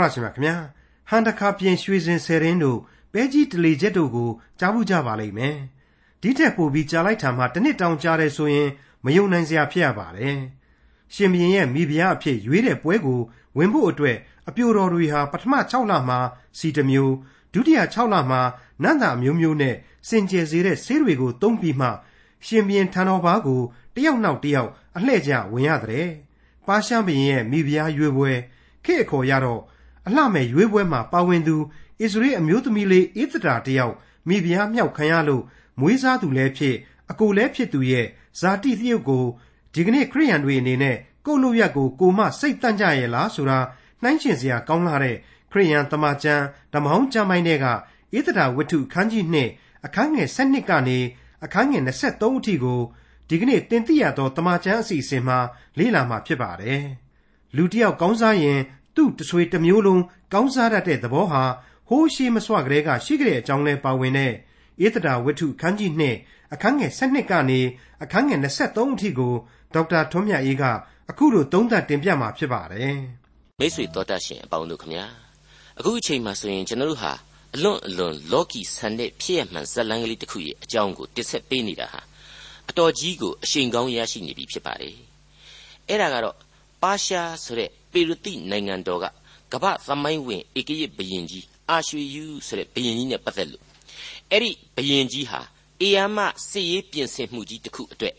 တော်ရရှိမြခင်ဗျာဟန်တခါပြင်ရွှေစင်ဆယ်ရင်းတို့ပဲကြီးတလေချက်တို့ကိုကြားဘူးကြပါလိမ့်မယ်ဒီထက်ပိုပြီးကြားလိုက်တာမှတစ်နှစ်တောင်ကြားတယ်ဆိုရင်မယုံနိုင်စရာဖြစ်ရပါတယ်ရှင်ဘရင်ရဲ့မိဖုရားအဖြစ်ရွေးတဲ့ပွဲကိုဝင်ဖို့အတွက်အပြိုတော်တွေဟာပထမ6လမှာစီတစ်မျိုးဒုတိယ6လမှာနန္တာမျိုးမျိုးနဲ့စင်ကြယ်စေတဲ့ဆေးတွေကိုသုံးပြီးမှ ရှင်ဘရင်ထံတော်ဘာကိုတယောက်နောက်တယောက်အလှဲ့ကျဝင်ရတဲ့ပါရှန်ဘရင်ရဲ့မိဖုရားရွေးပွဲခေအခေါ်ရတော့ အလှမဲ့ရွေးပွဲမှာပါဝင်သူဣသရေအမျိုးသမီးလေးဣသတာတယောက်မိဖုရားမြောက်ခံရလို့မွေးစားသူလည်းဖြစ်အကိုလည်းဖြစ်သူရဲ့ဇာတိသရုပ်ကိုဒီကနေ့ခရိယန်တွေအနေနဲ့ကိုလို့ရက်ကိုကိုမစိတ်တန့်ကြရဲ့လားဆိုတာနှိုင်းချင်စရာကောင်းလာတဲ့ခရိယန်တမန်ကျမ်းဓမ္မဟောင်းကျမ်းပိုင်းတွေကဣသတာဝတ္ထုခန်းကြီးနှစ်အခန်းငယ်7ကနေအခန်းငယ်23အထိကိုဒီကနေ့တင်ပြရသောတမန်ကျမ်းအစီအစဉ်မှာလေ့လာမှာဖြစ်ပါတယ်။လူတစ်ယောက်ကောင်းစားရင် သူ့တဆွေတစ်မျိုးလုံးကောင်းစားတတ်တဲ့သဘောဟာဟိုးရှိမစွကလေးကရှိကြတဲ့အကြောင်းလဲပါဝင်တဲ့ဧတတာဝတ္ထုခန်းကြီးနှစ်အခန်းငယ်7ကနေအခန်းငယ်23အထိကိုဒေါက်တာထွန်းမြတ်အေးကအခုလိုသုံးသပ်တင်ပြมาဖြစ်ပါတယ်။မိတ်ဆွေတော်တတ်ရှင်အပေါင်းတို့ခမညာအခုအချိန်မှဆိုရင်ကျွန်တော်တို့ဟာအလွန်အလွန်လောကီဆန်တဲ့ဖြစ်ရမှန်ဇလန်းကလေးတစ်ခုရဲ့အကြောင်းကိုတစ်ဆက်ပေးနေတာဟာအတော်ကြီးကိုအရှိန်ကောင်းရရှိနေပြီဖြစ်ပါတယ်။အဲ့ဒါကတော့ပါရှားဆိုတဲ့ ပေရတိနိုင်ငံတော်ကကမ္ဘာသမိုင်းဝင်ဧကရစ်ဘုရင်ကြီးအာရွှေယူဆိုတဲ့ဘုရင်ကြီးနဲ့ပတ်သက်လို့အဲ့ဒီဘုရင်ကြီးဟာအေယာမစစ်ရေးပြင်ဆင်မှုကြီးတစ်ခုအတွက်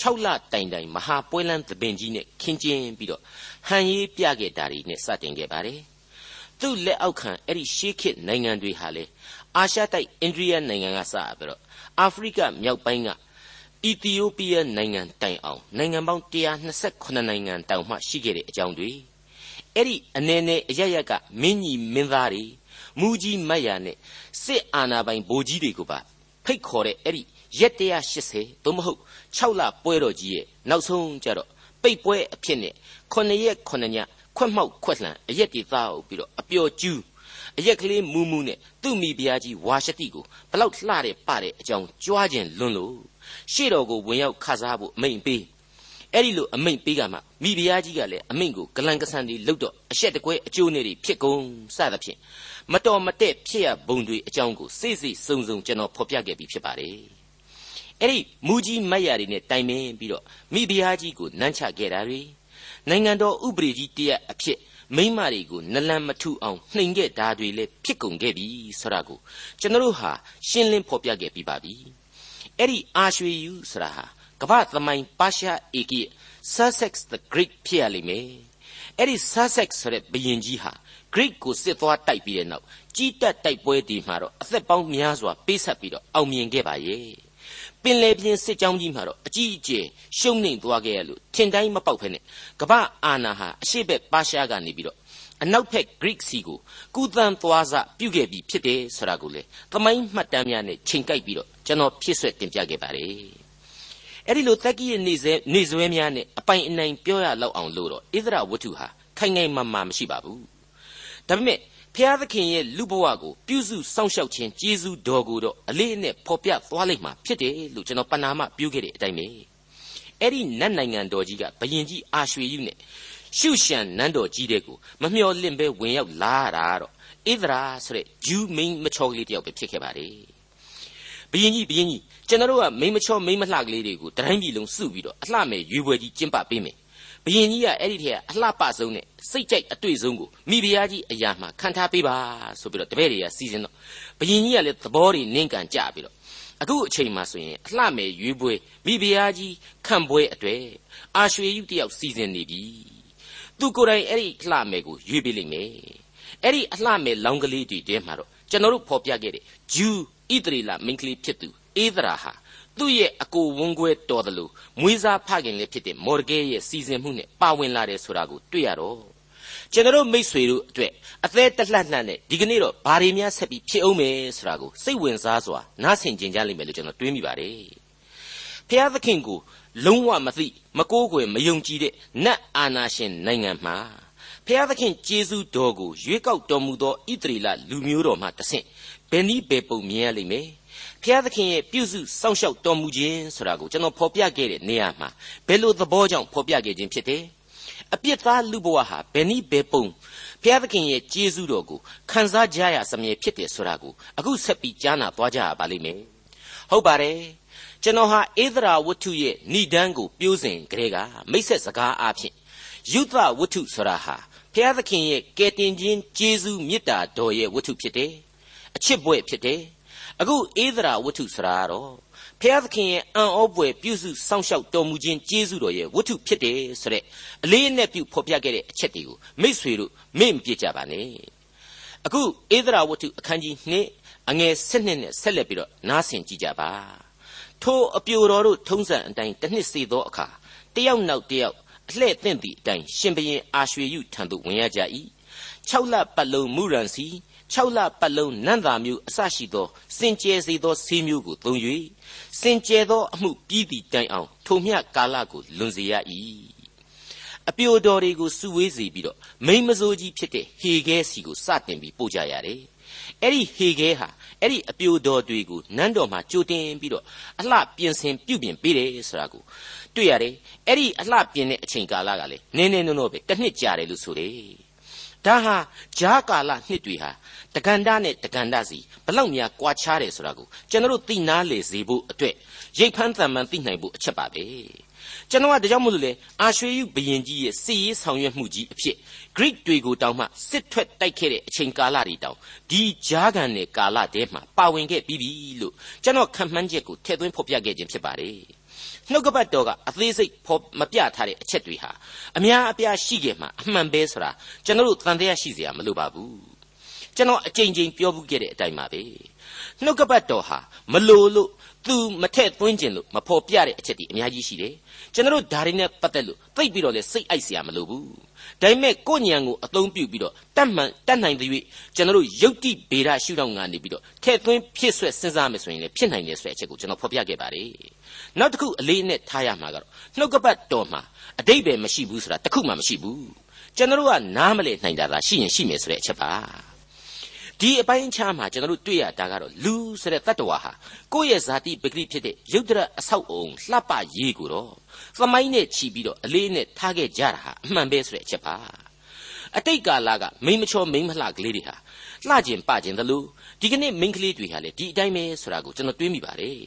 6လတိုင်တိုင်မဟာပွဲလန်းသပင်ကြီးနဲ့ခင်းကျင်းပြီးတော့ဟန်ရေးပြခဲ့တာတွေနဲ့စတင်ခဲ့ပါတယ်။သူ့လက်အောက်ခံအဲ့ဒီရှေးခေတ်နိုင်ငံတွေဟာလေအာရှတိုက်အိန္ဒိယနိုင်ငံကစပြီးတော့အာဖရိကမြောက်ပိုင်းကအီသီယိုးပီးယားနိုင်ငံတိုင်အောင်နိုင်ငံပေါင်း128နိုင်ငံတောင်မှရှိခဲ့တဲ့အကြောင်းတွေ အဲ့ဒီအနေနဲ့အရရက်ကမင်းကြီးမင်းသားတွေမူကြီးမတ်ရနဲ့စစ်အာဏာပိုင်ဗိုလ်ကြီးတွေကိုပါဖိတ်ခေါ်တဲ့အဲ့ဒီရက်180သို့မဟုတ်6လပွဲတော်ကြီးရဲ့နောက်ဆုံးကြတော့ပိတ်ပွဲအဖြစ်နဲ့9ရက်9ညခွက်မှောက်ခွက်လှန်အရက်တွေသားအုပ်ပြီးတော့အပျော်ကျူးအရက်ကလေးမူးမူးနဲ့သူ့မိဖုရားကြီးဝါရှတိကိုဘလောက်လှတဲ့ပတဲ့အကြောင်းကြွားခြင်းလွန်းလို့ရှေ့တော်ကိုဝင်ရောက်ခစားဖို့အမိန်ပေး အဲ့ဒီလိုအမိန်ပေးကမှမိဖုရားကြီးကလည်းအမိန်ကိုဂလန်ကဆန်တွေလှုပ်တော့အရှက်တကွဲအကျိုးနေတွေဖြစ်ကုန်စသဖြင့်မတော်မတဲ့ဖြစ်ရဘုံတွေအကြောင်းကိုစိတ်စိတ်စုံစုံကျွန်တော်ဖော်ပြခဲ့ပြီးဖြစ်ပါတယ်အဲ့ဒီမူကြီးမတ်ရာတွေနဲ့တိုင်ပင်ပြီးတော့မိဖုရားကြီးကိုနမ်းချခဲ့တာတွေနိုင်ငံတော်ဥပဒေကြီးတရက်အဖြစ်မိမတွေကိုနလန်မထုအောင်နှိမ်ခဲ့တာတွေလည်းဖြစ်ကုန်ခဲ့ပြီဆိုတာကိုကျွန်တော်ဟာရှင်းလင်းဖော်ပြခဲ့ပြီးပါပြီအဲ့ဒီအာရွှေယူဆိုတာဟာ ကမ္ဘာသမိုင်းပါရှားဧကိ Sussex the Great ဖြစ်ရလိမ့်မယ်အဲ့ဒီ Sussex ဆိုတဲ့ဘုရင်ကြီးဟာ Great ကိုစစ်သွားတိုက်ပြီးတဲ့နောက်ကြီးတက်တိုက်ပွဲဒီမှာတော့အသက်ပေါင်းများစွာပေးဆက်ပြီးတော့အောင်မြင်ခဲ့ပါရဲ့ပင်လေပြင်းစစ်ကြောင်းကြီးမှာတော့အကြီးအကျယ်ရှုံးနိမ့်သွားခဲ့ရလို့ထင်တိုင်းမပေါက်ဖ ೇನೆ ကမ္ဘာအာနာဟာအရှိဘက်ပါရှားကနေပြီးတော့အနောက်ဘက် Greek စီကိုကုသန်သွားစပြုခဲ့ပြီးဖြစ်တယ်ဆိုတာကိုလေသမိုင်းမှတ်တမ်းများနဲ့ချိန်ကိုက်ပြီးတော့ကျွန်တော်ဖြည့်ဆွက်တင်ပြခဲ့ပါတယ် အဲ့ဒီလိုတက်ကြီးရဲ့နေစဲနေစွဲများနဲ့အပိုင်အနိုင်ပြောရလောက်အောင်လို့တော့ဣသရဝတ္ထုဟာခိုင်ခိုင်မာမာမရှိပါဘူးဒါပေမဲ့ဖျားသခင်ရဲ့လူဘဝကိုပြုစုစောင့်ရှောက်ခြင်းကျေးဇူးတော်ကိုတော့အလေးအနက်ဖော်ပြသွားလိုက်မှာဖြစ်တယ်လို့ကျွန်တော်ပဏာမပြုခဲ့တဲ့အတိုင်းပဲအဲ့ဒီနတ်နိုင်ငံတော်ကြီးကဘယင်ကြီးအာရွှေယူနဲ့ရှုရှံနန်းတော်ကြီးတဲ့ကိုမမျှော်လင့်ပဲဝင်ရောက်လာတာတော့ဣသရာဆိုတဲ့ဂျူးမိန်းမချောကလေးတယောက်ပဲဖြစ်ခဲ့ပါတ ယ်ဘယင်ကြီးဘယင်ကြီးကျွန်တော်တို့ကမိန်းမချောမိန်းမလှကလေးတွေကိုတတိုင်းပြည်လုံးစုပြီးတော့အလှမဲ့ရွေးပွဲကြီးကျင်းပပေးမယ်ဘယင်ကြီးကအဲ့ဒီထက်အလှပဆုံးနဲ့စိတ်ကြိုက်အတွေ့ဆုံးကိုမိဖုရားကြီးအရာမှာခံထားပေးပါဆိုပြီးတော့တပည့်တွေကစီစဉ်တော့ဘယင်ကြီးကလည်းသဘောတွေနင့်ကန်ကြပြီးတော့အခုအချိန်မှဆိုရင်အလှမဲ့ရွေးပွဲမိဖုရားကြီးခံပွဲအတွေ့အာရွှေယူတယောက်စီစဉ်နေပြီသူကိုယ်တိုင်အဲ့ဒီအလှမဲ့ကိုရွေးပေးလိမ့်မယ်အဲ့ဒီအလှမဲ့လောင်းကလေးတွေတဲမှာတော့ကျွန်တော်တို့ဖော်ပြခဲ့တဲ့ဂျူး ဣသရေလမိန်းကလေးဖြစ်သူအေသရာဟာသူ့ရဲ့အကိုဝန်းခွဲတော်တယ်လို့မွေးစားဖခင်လည်းဖြစ်တဲ့မော်ဒကဲရဲ့စီစဉ်မှုနဲ့ပါဝင်လာတယ်ဆိုတာကိုတွေ့ရတော့ကျွန်တော်မိษွေတို့အတွက်အသေးတလှလှနဲ့ဒီကနေ့တော့ဘာတွေများဆက်ပြီးဖြစ်အောင်မယ်ဆိုတာကိုစိတ်ဝင်စားစွာနားဆင်ကြကြလိမ့်မယ်လို့ကျွန်တော်တွေးမိပါတယ်ဖျားသခင်ကိုလုံးဝမသိမကိုးကွယ်မယုံကြည်တဲ့နတ်အာနာရှင်နိုင်ငံမှာဖျားသခင်ကျေးဇူးတော်ကိုရွေးကောက်တော်မူသောဣသရေလလူမျိုးတော်မှတဆင့် ဘယ်နည်းဘယ်ပုံမြင်ရလိမ့်မယ်ဖျားသခင်ရဲ့ပြုစုစောင့်ရှောက်တော်မူခြင်းဆိုတာကိုကျွန်တော်ဖော်ပြခဲ့တဲ့နေရာမှာဘယ်လိုသဘောကြောင့်ဖော်ပြခဲ့ခြင်းဖြစ်တယ်အပြစ်သားလူဘဝဟာဘယ်နည်းဘယ်ပုံဘုရားသခင်ရဲ့ကျေးဇူးတော်ကိုခံစားကြရစမြဲဖြစ်တယ်ဆိုတာကိုအခုဆက်ပြီးကြားနာသွားကြရပါလိမ့်မယ်ဟုတ်ပါတယ်ကျွန်တော်ဟာဧဒရာဝတ္ထုရဲ့ဏိဒန်းကိုပြိုးစဉ်ကလေးကမိတ်ဆက်စကားအဖြစ်ယုဒဝတ္ထုဆိုတာဟာဘုရားသခင်ရဲ့ကယ်တင်ခြင်းကျေးဇူးမေတ္တာတော်ရဲ့ဝတ္ထုဖြစ်တယ် အချစ်ဘွဲ့ဖြစ်တယ်အခုဧဒရာဝတ္ထုဆိုတာကတော့ဖျားသခင်ရဲ့အံ့ဩဖွယ်ပြုစုစောင့်ရှောက်တော်မူခြင်းကျေးဇူးတော်ရဲ့ဝတ္ထုဖြစ်တယ်ဆိုတဲ့အလေးအနက်ပြုဖော်ပြခဲ့တဲ့အချက်တွေကိုမိษွေတို့မေ့မပြစ်ကြပါနဲ့အခုဧဒရာဝတ္ထုအခန်းကြီး2အငယ်7နဲ့ဆက်လက်ပြီးတော့နားဆင်ကြည့်ကြပါထိုအပြိုတော်တို့ထုံးစံအတိုင်းတစ်နှစ်စေသောအခါတယောက်နောက်တယောက်အလှဲ့သင့်သည့်အတိုင်းရှင်ဘရင်အာရွှေယုထံသို့ဝင်ရကြ၏6လပတ်လုံးမူရန်စီ 6လပတ်လုံးနန္တာမျိုးအစရှိသောစင်ကြယ်စေသောဆေးမျိုးကိုသုံး၍စင်ကြယ်သောအမှုပြီးသည့်တိုင်အောင်ထိုမျှကာလကိုလွန်စေရ၏အပြိုတော်တွေကိုစုဝေးစေပြီးတော့မိမစိုးကြီးဖြစ်တဲ့ဟေဂဲစီကိုစတင်ပြီးပို့ကြရတယ်အဲ့ဒီဟေဂဲဟာအဲ့ဒီအပြိုတော်တွေကိုနန်းတော်မှာကြိုတင်ပြီးတော့အလှပြင်ဆင်ပြုပြင်ပေးတယ်ဆိုတာကိုတွေ့ရတယ်အဲ့ဒီအလှပြင်တဲ့အချိန်ကာလကလည်းနင်းနေနိုးနိုးပဲတစ်နှစ်ကြာတယ်လို့ဆိုတယ် ဒါဟာဂျားကာလနှစ်တွေဟာတက္ကန္တနဲ့တက္ကန္တစီဘလောက်များကွာခြားတယ်ဆိုတာကိုကျွန်တော်တို့သိနာလေစေဖို့အတွက်ရိတ်ဖန်းတန်မှန်သိနိုင်ဖို့အချက်ပါပဲကျွန်တော်ကဒါကြောင့်မို့လို့လေအာရွှေယုဘရင်ကြီးရဲ့စစ်ရေးဆောင်ရွက်မှုကြီးအဖြစ် Greek တွေကိုတောင်မှစစ်ထွက်တိုက်ခဲ့တဲ့အချိန်ကာလတွေတောင်ဒီဂျားကန်နဲ့ကာလတည်းမှာပါဝင်ခဲ့ပြီးပြီလို့ကျွန်တော်ခံမှန်းချက်ကိုထည့်သွင်းဖော်ပြခဲ့ခြင်းဖြစ်ပါတယ် နှုတ်ကပတ်တော်ကအသေးစိတ်ဖော်မပြထားတဲ့အချက်တွေဟာအများအပြားရှိခဲ့မှအမှန်ပဲဆိုတာကျွန်တော်တို့သင်တရားရှိစရာမလိုပါဘူးကျွန်တော်အကြိမ်ကြိမ်ပြောဘူးခဲ့တဲ့အတိုင်းပါပဲနှုတ်ကပတ်တော်ဟာမလိုလို့သူမထက်သွင်းကျင်လို့မဖော်ပြတဲ့အချက်တွေအများကြီးရှိတယ်ကျွန်တော်တို့ဒါတွေနဲ့ပတ်သက်လို့သိပြီးတော့လဲစိတ်အိုက်စရာမလိုဘူးဒါပေမဲ့ကိုညံကိုအသုံးပြုပြီးတော့တတ်မှန်တတ်နိုင်သည်၍ကျွန်တော်တို့ယုတ်တိဗေဒရှုထောင့်ကနေပြီးတော့ထည့်သွင်းဖြစ်ဆွဲစဉ်းစားမယ်ဆိုရင်လည်းဖြစ်နိုင်တယ်ဆိုတဲ့အချက်ကိုကျွန်တော်ဖော်ပြခဲ့ပါတယ် နောက်တစ်ခုအလေးနဲ့ထားရမှာကတော့နှုတ်ကပတ်တော်မှာအတိတ်ပဲမရှိဘူးဆိုတာတစ်ခုမှမရှိဘူးကျွန်တော်တို့ကနားမလည်နိုင်တာသာရှိရင်ရှိမယ်ဆိုတဲ့အချက်ပါဒီအပိုင်းအခြားမှာကျွန်တော်တို့တွေ့ရတာကတော့လူဆိုတဲ့တတ္တဝါဟာကိုယ့်ရဲ့ဇာတိပဂတိဖြစ်တဲ့ယုတ်တရအဆောက်အုံလှပရေးကိုတော့သမိုင်းနဲ့ချီပြီးတော့အလေးနဲ့ထားခဲ့ကြတာဟာအမှန်ပဲဆိုတဲ့အချက်ပါအတိတ်ကာလကမိမချောမိမလှကလေးတွေဟာလှကျင်ပကျင်သလိုဒီကနေ့မိန်းကလေးတွေဟာလည်းဒီအတိုင်းပဲဆိုတာကိုကျွန်တော်တွေးမိပါတယ်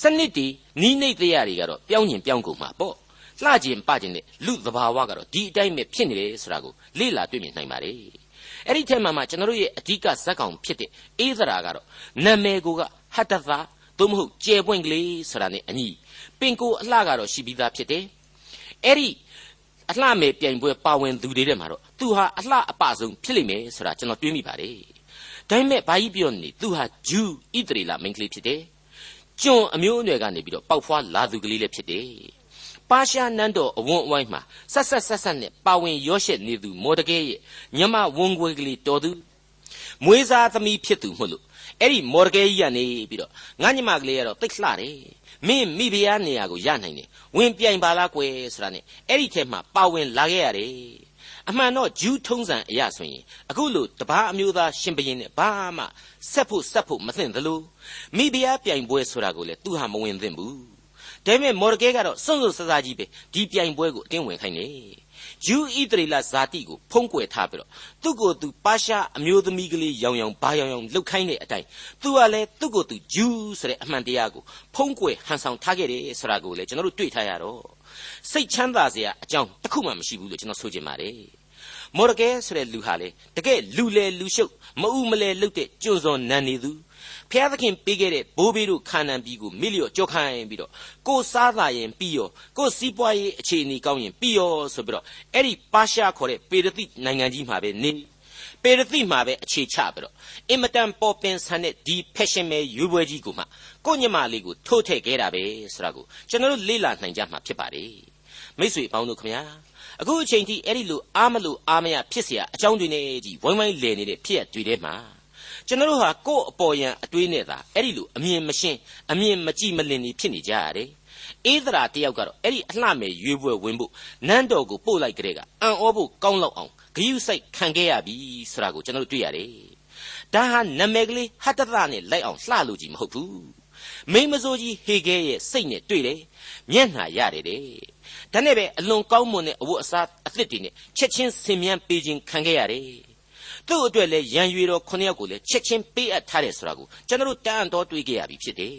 စနစ်တီနီးနေတရားတွေကတော့ပြောင်းကျင်ပြောင်းကုန်မှာပေါ့လှကျင်ပကျင်တဲ့လူသဘာဝကတော့ဒီအတိုင်းပဲဖြစ်နေတယ်ဆိုတာကိုလေ့လာတွေ့မြင်နိုင်ပါတယ်အဲ့ဒီထဲမှာမှကျွန်တော်တို့ရဲ့အဓိကဇက်ကောင်ဖြစ်တဲ့အေးသရာကတော့နာမည်ကိုကဟတ္တသာသို့မဟုတ်ကျဲပွင့်ကလေးဆိုတာနဲ့အညီပင်ကိုအလှကတော့ရှိပြီးသားဖြစ်တယ်အဲ့ဒီအလှမယ်ပြိုင်ပွဲပါဝင်သူတွေထဲမှာတော့သူဟာအလှအပဆုံးဖြစ်လိမ့်မယ်ဆိုတာကျွန်တော်တွေးမိပါတယ်ဒါပေမဲ့ဘာကြီးပြောနေသူဟာဂျူးဣသရေလမိန်းကလေးဖြစ်တယ် ကျွန်အမျိုးအနွယ်ကနေပြီးတော့ပေါက်ဖွားလာသူကလေးလည်းဖြစ်တယ်ပါရှားနန်းတော်အဝန်းအဝိုင်းမှာဆက်ဆက်ဆက်ဆက်နဲ့ပါဝင်ရောရှက်နေသူမော်ဒကဲရဲ့ညမဝန်ခွေကလေးတော်သူမွေးစားသမီးဖြစ်သူမို့လို့အဲ့ဒီမော်ဒကဲကြီးကနေပြီးတော့ငါညမကလေးကတော့တိတ်လှတယ်မင်းမိဖုရားနေရာကိုရနိုင်တယ်ဝင်ပြိုင်ပါလားကွယ်ဆိုတာနဲ့အဲ့ဒီထဲမှာပါဝင်လာခဲ့ရတယ် အမှန်တော့ဂျူးထုံးစံအရာဆိုရင်အခုလိုတပားအမျိုးသားရှင်ဘရင်နဲ့ဘာမှဆက်ဖို့ဆက်ဖို့မသင့်သလိုမိဖုရားပြိုင်ပွဲဆိုတာကိုလည်းသူဟာမဝင်သင့်ဘူးဒါပေမဲ့မော်ဒကဲကတော့စွန့်စွန့်ဆဆကြီးပဲဒီပြိုင်ပွဲကိုအတင်းဝင်ခိုင်းတယ်ယူဣသရေလဇာတိကိုဖုံးကွယ်ထားပြီးတော့သူ့ကိုယ်သူပါရှားအမျိုးသမီးကလေးရောင်ရောင်ဘာရောင်ရောင်လှုပ်ခိုင်းတဲ့အတိုင်းသူကလည်းသူ့ကိုယ်သူဂျူးဆိုတဲ့အမှန်တရားကိုဖုံးကွယ်ဟန်ဆောင်ထားခဲ့တယ်ဆိုတာကိုလည်းကျွန်တော်တို့တွေ့ထားရတော့စိတ်ချမ်းသာစရာအကြောင်းတစ်ခုမှမရှိဘူးလို့ကျွန်တော်ဆိုချင်ပါတယ် မော်ဒကဲဆိုတဲ့လူဟာလေတကယ်လူလေလူရှုပ်မအူမလဲလှုပ်တဲ့ကျွန်းစော်နန်းနေသူဖျားသခင်ပေးခဲ့တဲ့ဘိုးဘေးတို့ခါနန်ပြည်ကိုမိလျော့ကြောခိုင်းပြီးတော့ကိုစားသာရင်ပြီးရောကိုစီးပွားရေးအခြေအနေကောင်းရင်ပြီးရောဆိုပြီးတော့အဲ့ဒီပါရှားခေါ်တဲ့ပေရတိနိုင်ငံကြီးမှာပဲနေပေရတိမှာပဲအခြေချပြီးတော့အင်မတန်ပေါ်ပင်ဆန်တဲ့ဒီ fashion မဲရွေးပွဲကြီးကိုမှကိုညမလေးကိုထိုးထည့်ခဲ့တာပဲဆိုတာကိုကျွန်တော်တို့လေ့လာနိုင်ကြမှာဖြစ်ပါတယ်မိတ်ဆွေအပေါင်းတို့ခင်ဗျာ အခုအချိန်ထိအဲ့ဒီလိုအားမလို့အားမရဖြစ်เสียအကြောင်းတွေနဲ့ကြီးဝိုင်းဝိုင်းလည်နေတဲ့ဖြစ်ရတွေထဲမှာကျွန်တော်တို့ဟာကိုယ့်အပေါ်ယံအတွေးနဲ့သာအဲ့ဒီလိုအမြင်မရှင်းအမြင်မကြည့်မလင်နေဖြစ်နေကြရတယ်အေးသရာတယောက်ကတော့အဲ့ဒီအလှမဲ့ရွေးပွဲဝင်ဖို့နန်းတော်ကိုပို့လိုက်ကြတဲ့ကအံ့ဩဖို့ကောင်းလောက်အောင်ဂယုစိုက်ခံခဲ့ရပြီဆိုတာကိုကျွန်တော်တို့တွေ့ရတယ်ဒါဟာနာမည်ကလေးဟတ္တသနဲ့လိုက်အောင်လှလို့ကြီးမဟုတ်ဘူး မိန်းမစိုးကြီးဟေဂဲရဲ့စိတ်နဲ့တွေ့တယ်မျက်နှာရတယ်တဲ့ဒါနဲ့ပဲအလွန်ကောင်းမွန်တဲ့အဝတ်အစားအသစ်တွေနဲ့ချက်ချင်းဆင်မြန်းပေးခြင်းခံခဲ့ရတယ်သူ့အတွက်လည်းရန်ရွေတော်ခုနှစ်ယောက်ကိုလည်းချက်ချင်းပေးအပ်ထားတယ်ဆိုတာကိုကျွန်တော်တန်တော်တွေးခဲ့ရပြီဖြစ်တယ်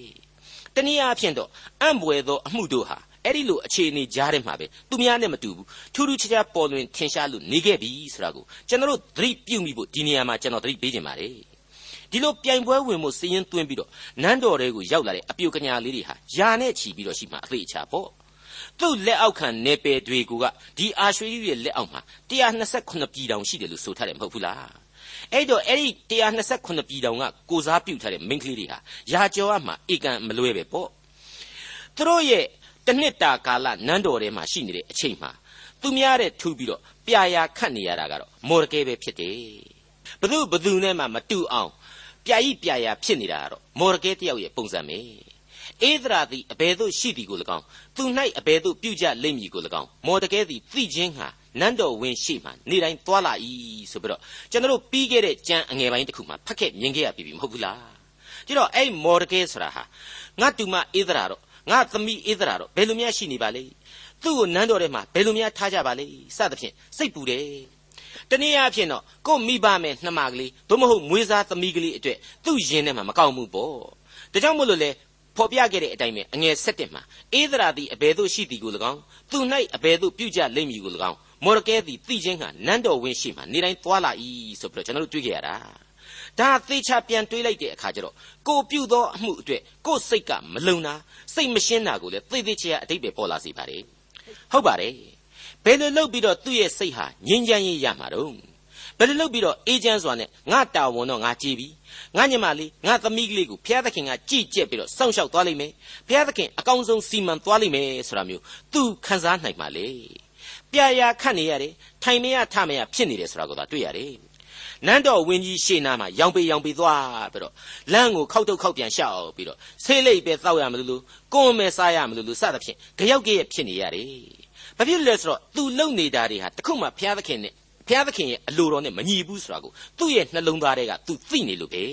တနည်းအားဖြင့်တော့အံ့ဘွယ်သောအမှုတို့ဟာအဲ့ဒီလိုအခြေအနေကြားထဲမှာပဲသူများနဲ့မတူဘူးထူးထူးခြားခြားပေါ်လွင်ထင်ရှားလို့နေခဲ့ပြီဆိုတာကိုကျွန်တော်တို့သတိပြုမိဖို့ဒီနေရာမှာကျွန်တော်သတိပေးခြင်းပါတယ် ဒီလိုပြိုင်ပွဲဝင်မှုစည်ရင်သွင်းပြီးတော့နန်းတော်တွေကိုရောက်လာတဲ့အပြိုကညာလေးတွေဟာယာနဲ့ချီပြီးတော့ရှိမှအသေးချာပေါ့သူ့လက်အောက်ခံနေပယ်တွေကဒီအာရွှေကြီးရဲ့လက်အောက်မှာ128ပြည်တောင်ရှိတယ်လို့ဆိုထားတယ်မဟုတ်ဘူးလားအဲ့တော့အဲ့ဒီ128ပြည်တောင်ကကိုစားပြုထားတဲ့မိန်းကလေးတွေဟာယာကျော်အမှဧကန်မလွဲပဲပေါ့သူတို့ရဲ့တနှစ်တာကာလနန်းတော်ထဲမှာရှိနေတဲ့အချိန်မှာသူများတဲ့ထူပြီးတော့ပြာရာခတ်နေရတာကတော့မော်ရကဲပဲဖြစ်တယ်ဘသူဘသူနဲ့မှမတူအောင် ပြာဤပြာရာဖြစ်နေတာကတော့မော်ရကဲတယောက်ရဲ့ပုံစံပဲဧဒရာသည်အဘယ်သို့ရှိသည်ကို၎င်းသူ၌အဘယ်သို့ပြုကြလိမ့်မည်ကို၎င်းမော်တကဲသည်သိခြင်းဟာနန်းတော်ဝင်ရှိမှနေတိုင်းသွာလာ၏ဆိုပြီးတော့ကျွန်တော်ပြီးခဲ့တဲ့ကြံအငယ်ပိုင်းတစ်ခုမှာဖတ်ခဲ့မြင်ခဲ့ရပြီမဟုတ်ဘူးလားကြည့်တော့အဲ့မော်တကဲဆိုတာဟာငါတူမဧဒရာတော့ငါသမီးဧဒရာတော့ဘယ်လိုများရှိနေပါလဲသူ့ကိုနန်းတော်ထဲမှာဘယ်လိုများထားကြပါလဲစသဖြင့်စိတ်ပူတယ် တနည်းအားဖြင့်တော့ကိုမိဘမဲ့နှမကလေးသို့မဟုတ်မွေးစားသမီးကလေးအတွက်သူ့ရင်ထဲမှာမကောက်မှုပေါ့ဒါကြောင့်မို့လို့လေဖော်ပြခဲ့တဲ့အတိုင်းပဲအငယ်၁၁မှာဧဒရာသည်အဘယ်သို့ရှိသည်ကို၎င်းသူ၌အဘယ်သို့ပြုကြလိမ့်မည်ကို၎င်းမော်ရကဲသည်သိခြင်းဟာနန်းတော်ဝင်ရှိမှနေတိုင်းသွားလာ၏ဆိုပြီးတော့ကျွန်တော်တို့တွေ့ကြရတာဒါသေချာပြန်တွေးလိုက်တဲ့အခါကျတော့ကိုပြုသောအမှုအတွက်ကိုစိတ်ကမလုံတာစိတ်မရှင်းတာကိုလည်းသေသေးချာအတိတ်ပဲပေါ်လာစေပါတယ်ဟုတ်ပါတယ် ဘယ်လိုလုပ်ပြီးတော့သူ့ရဲ့စိတ်ဟာငြင်းချမ်းရေးရမှာတော့ဘယ်လိုလုပ်ပြီးတော့အေဂျင့်စွာနဲ့ငါတာဝန်တော့ငါကြည်ပြီငါညမလေးငါသမီးကလေးကိုဘုရားသခင်ကကြည်ကျက်ပြီးတော့စောင့်ရှောက်သွားလိမ့်မယ်ဘုရားသခင်အကောင်းဆုံးစီမံသွားလိမ့်မယ်ဆိုတာမျိုးသူခံစားနိုင်ပါလေပြရာခတ်နေရတယ်ထိုင်မရထမရဖြစ်နေတယ်ဆိုတာကိုသာတွေ့ရတယ်နန်းတော်ဝင်းကြီးရှေ့နားမှာရောင်ပေရောင်ပေသွားပြီးတော့လမ်းကိုခောက်တုတ်ခောက်ပြန်ရှောက်ပြီးတော့ဆေးလိပ်ပဲတောက်ရမလို့လို့ကိုယ်မဲစားရမလို့လို့စသဖြင့်ကြောက်ကြရဖြစ်နေရတယ်။ ဘာဖြစ်လဲဆိုတော့သူလုံနေတာတွေဟာတခုမှဘုရားသခင်နဲ့ဘုရားသခင်ရဲ့အလိုတော်နဲ့မညီဘူးဆိုတာကိုသူ့ရဲ့နှလုံးသားထဲကသူသိနေလို့ပဲ